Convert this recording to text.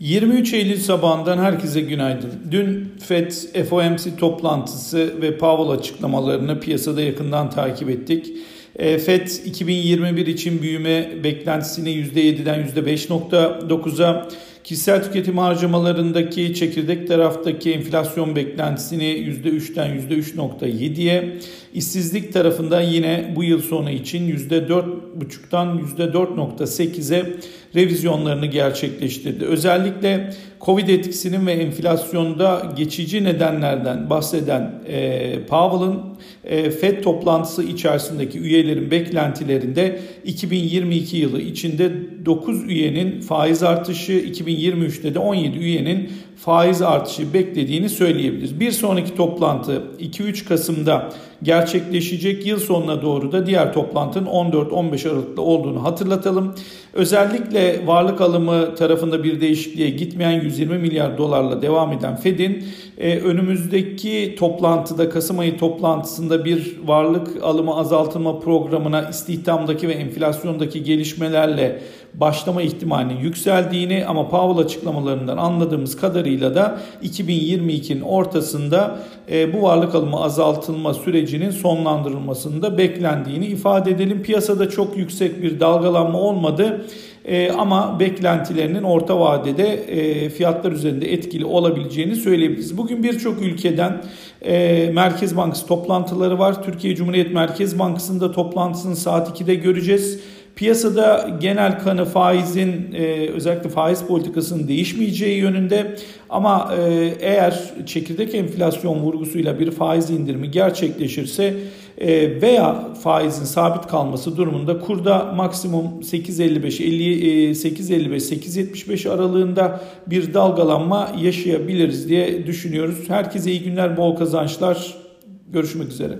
23 Eylül sabahından herkese günaydın. Dün FED FOMC toplantısı ve Powell açıklamalarını piyasada yakından takip ettik. E, FED 2021 için büyüme beklentisini %7'den %5.9'a, kişisel tüketim harcamalarındaki çekirdek taraftaki enflasyon beklentisini %3'ten %3.7'ye, işsizlik tarafında yine bu yıl sonu için %4.5'tan %4.8'e revizyonlarını gerçekleştirdi. Özellikle Covid etkisinin ve enflasyonda geçici nedenlerden bahseden e, Powell'ın e, FED toplantısı içerisindeki üyelerin beklentilerinde 2022 yılı içinde 9 üyenin faiz artışı, 2023'te de 17 üyenin faiz artışı beklediğini söyleyebiliriz. Bir sonraki toplantı 2-3 Kasım'da gerçekleşecek. Yıl sonuna doğru da diğer toplantının 14-15 Aralık'ta olduğunu hatırlatalım. Özellikle varlık alımı tarafında bir değişikliğe gitmeyen 120 milyar dolarla devam eden Fed'in e, önümüzdeki toplantıda Kasım ayı toplantısında bir varlık alımı azaltılma programına istihdamdaki ve enflasyondaki gelişmelerle başlama ihtimalinin yükseldiğini ama Powell açıklamalarından anladığımız kadarıyla da 2022'nin ortasında e, bu varlık alımı azaltılma sürecinin sonlandırılmasında beklendiğini ifade edelim. Piyasada çok yüksek bir dalgalanma olmadı. E, ama beklentilerinin orta vadede e, fiyatlar üzerinde etkili olabileceğini söyleyebiliriz. Bugün birçok ülkeden e, Merkez Bankası toplantıları var. Türkiye Cumhuriyet Merkez Bankası'nda toplantısını saat 2'de göreceğiz. Piyasada genel kanı faizin e, özellikle faiz politikasının değişmeyeceği yönünde ama e, eğer çekirdek enflasyon vurgusuyla bir faiz indirimi gerçekleşirse e, veya faizin sabit kalması durumunda kurda maksimum 8.55 8.55 8.75 aralığında bir dalgalanma yaşayabiliriz diye düşünüyoruz. Herkese iyi günler, bol kazançlar. Görüşmek üzere.